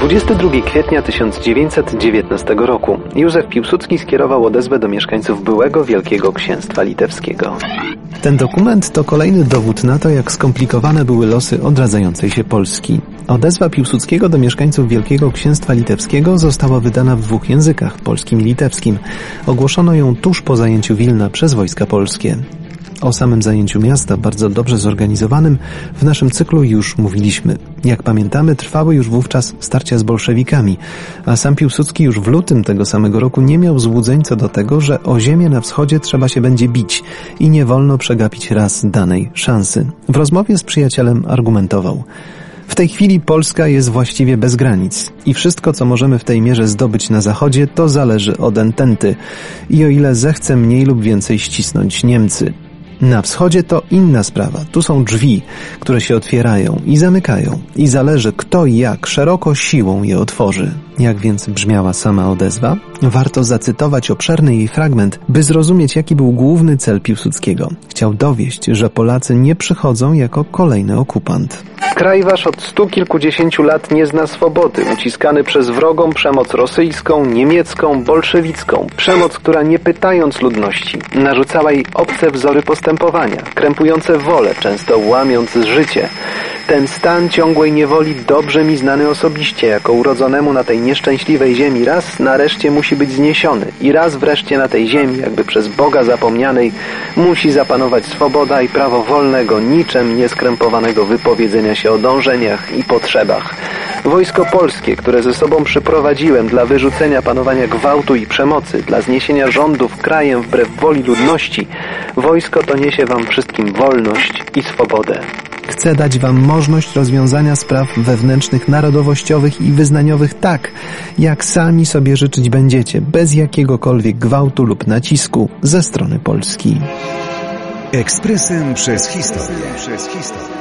22 kwietnia 1919 roku Józef Piłsudski skierował odezwę do mieszkańców byłego Wielkiego Księstwa Litewskiego. Ten dokument to kolejny dowód na to, jak skomplikowane były losy odradzającej się Polski. Odezwa Piłsudskiego do mieszkańców Wielkiego Księstwa Litewskiego została wydana w dwóch językach, polskim i litewskim. Ogłoszono ją tuż po zajęciu Wilna przez wojska polskie. O samym zajęciu miasta, bardzo dobrze zorganizowanym, w naszym cyklu już mówiliśmy. Jak pamiętamy, trwały już wówczas starcia z bolszewikami, a sam Piłsudski już w lutym tego samego roku nie miał złudzeń co do tego, że o ziemię na wschodzie trzeba się będzie bić i nie wolno przegapić raz danej szansy. W rozmowie z przyjacielem argumentował. W tej chwili Polska jest właściwie bez granic i wszystko, co możemy w tej mierze zdobyć na zachodzie, to zależy od ententy i o ile zechce mniej lub więcej ścisnąć Niemcy. Na wschodzie to inna sprawa. Tu są drzwi, które się otwierają i zamykają i zależy kto i jak szeroko siłą je otworzy. Jak więc brzmiała sama odezwa? Warto zacytować obszerny jej fragment, by zrozumieć jaki był główny cel Piłsudskiego. Chciał dowieść, że Polacy nie przychodzą jako kolejny okupant. Kraj wasz od stu kilkudziesięciu lat nie zna swobody, uciskany przez wrogą przemoc rosyjską, niemiecką, bolszewicką. Przemoc, która nie pytając ludności, narzucała jej obce wzory postępowania, krępujące wolę, często łamiąc życie. Ten stan ciągłej niewoli dobrze mi znany osobiście, jako urodzonemu na tej nieszczęśliwej ziemi raz nareszcie musi być zniesiony i raz wreszcie na tej ziemi, jakby przez Boga zapomnianej, musi zapanować swoboda i prawo wolnego, niczym nieskrępowanego wypowiedzenia się o dążeniach i potrzebach. Wojsko polskie, które ze sobą przyprowadziłem dla wyrzucenia panowania gwałtu i przemocy, dla zniesienia rządów krajem wbrew woli ludności, wojsko to niesie wam wszystkim wolność i swobodę. Chcę dać Wam możliwość rozwiązania spraw wewnętrznych, narodowościowych i wyznaniowych tak, jak sami sobie życzyć będziecie, bez jakiegokolwiek gwałtu lub nacisku ze strony Polski. Ekspresem przez historię. Przez historię.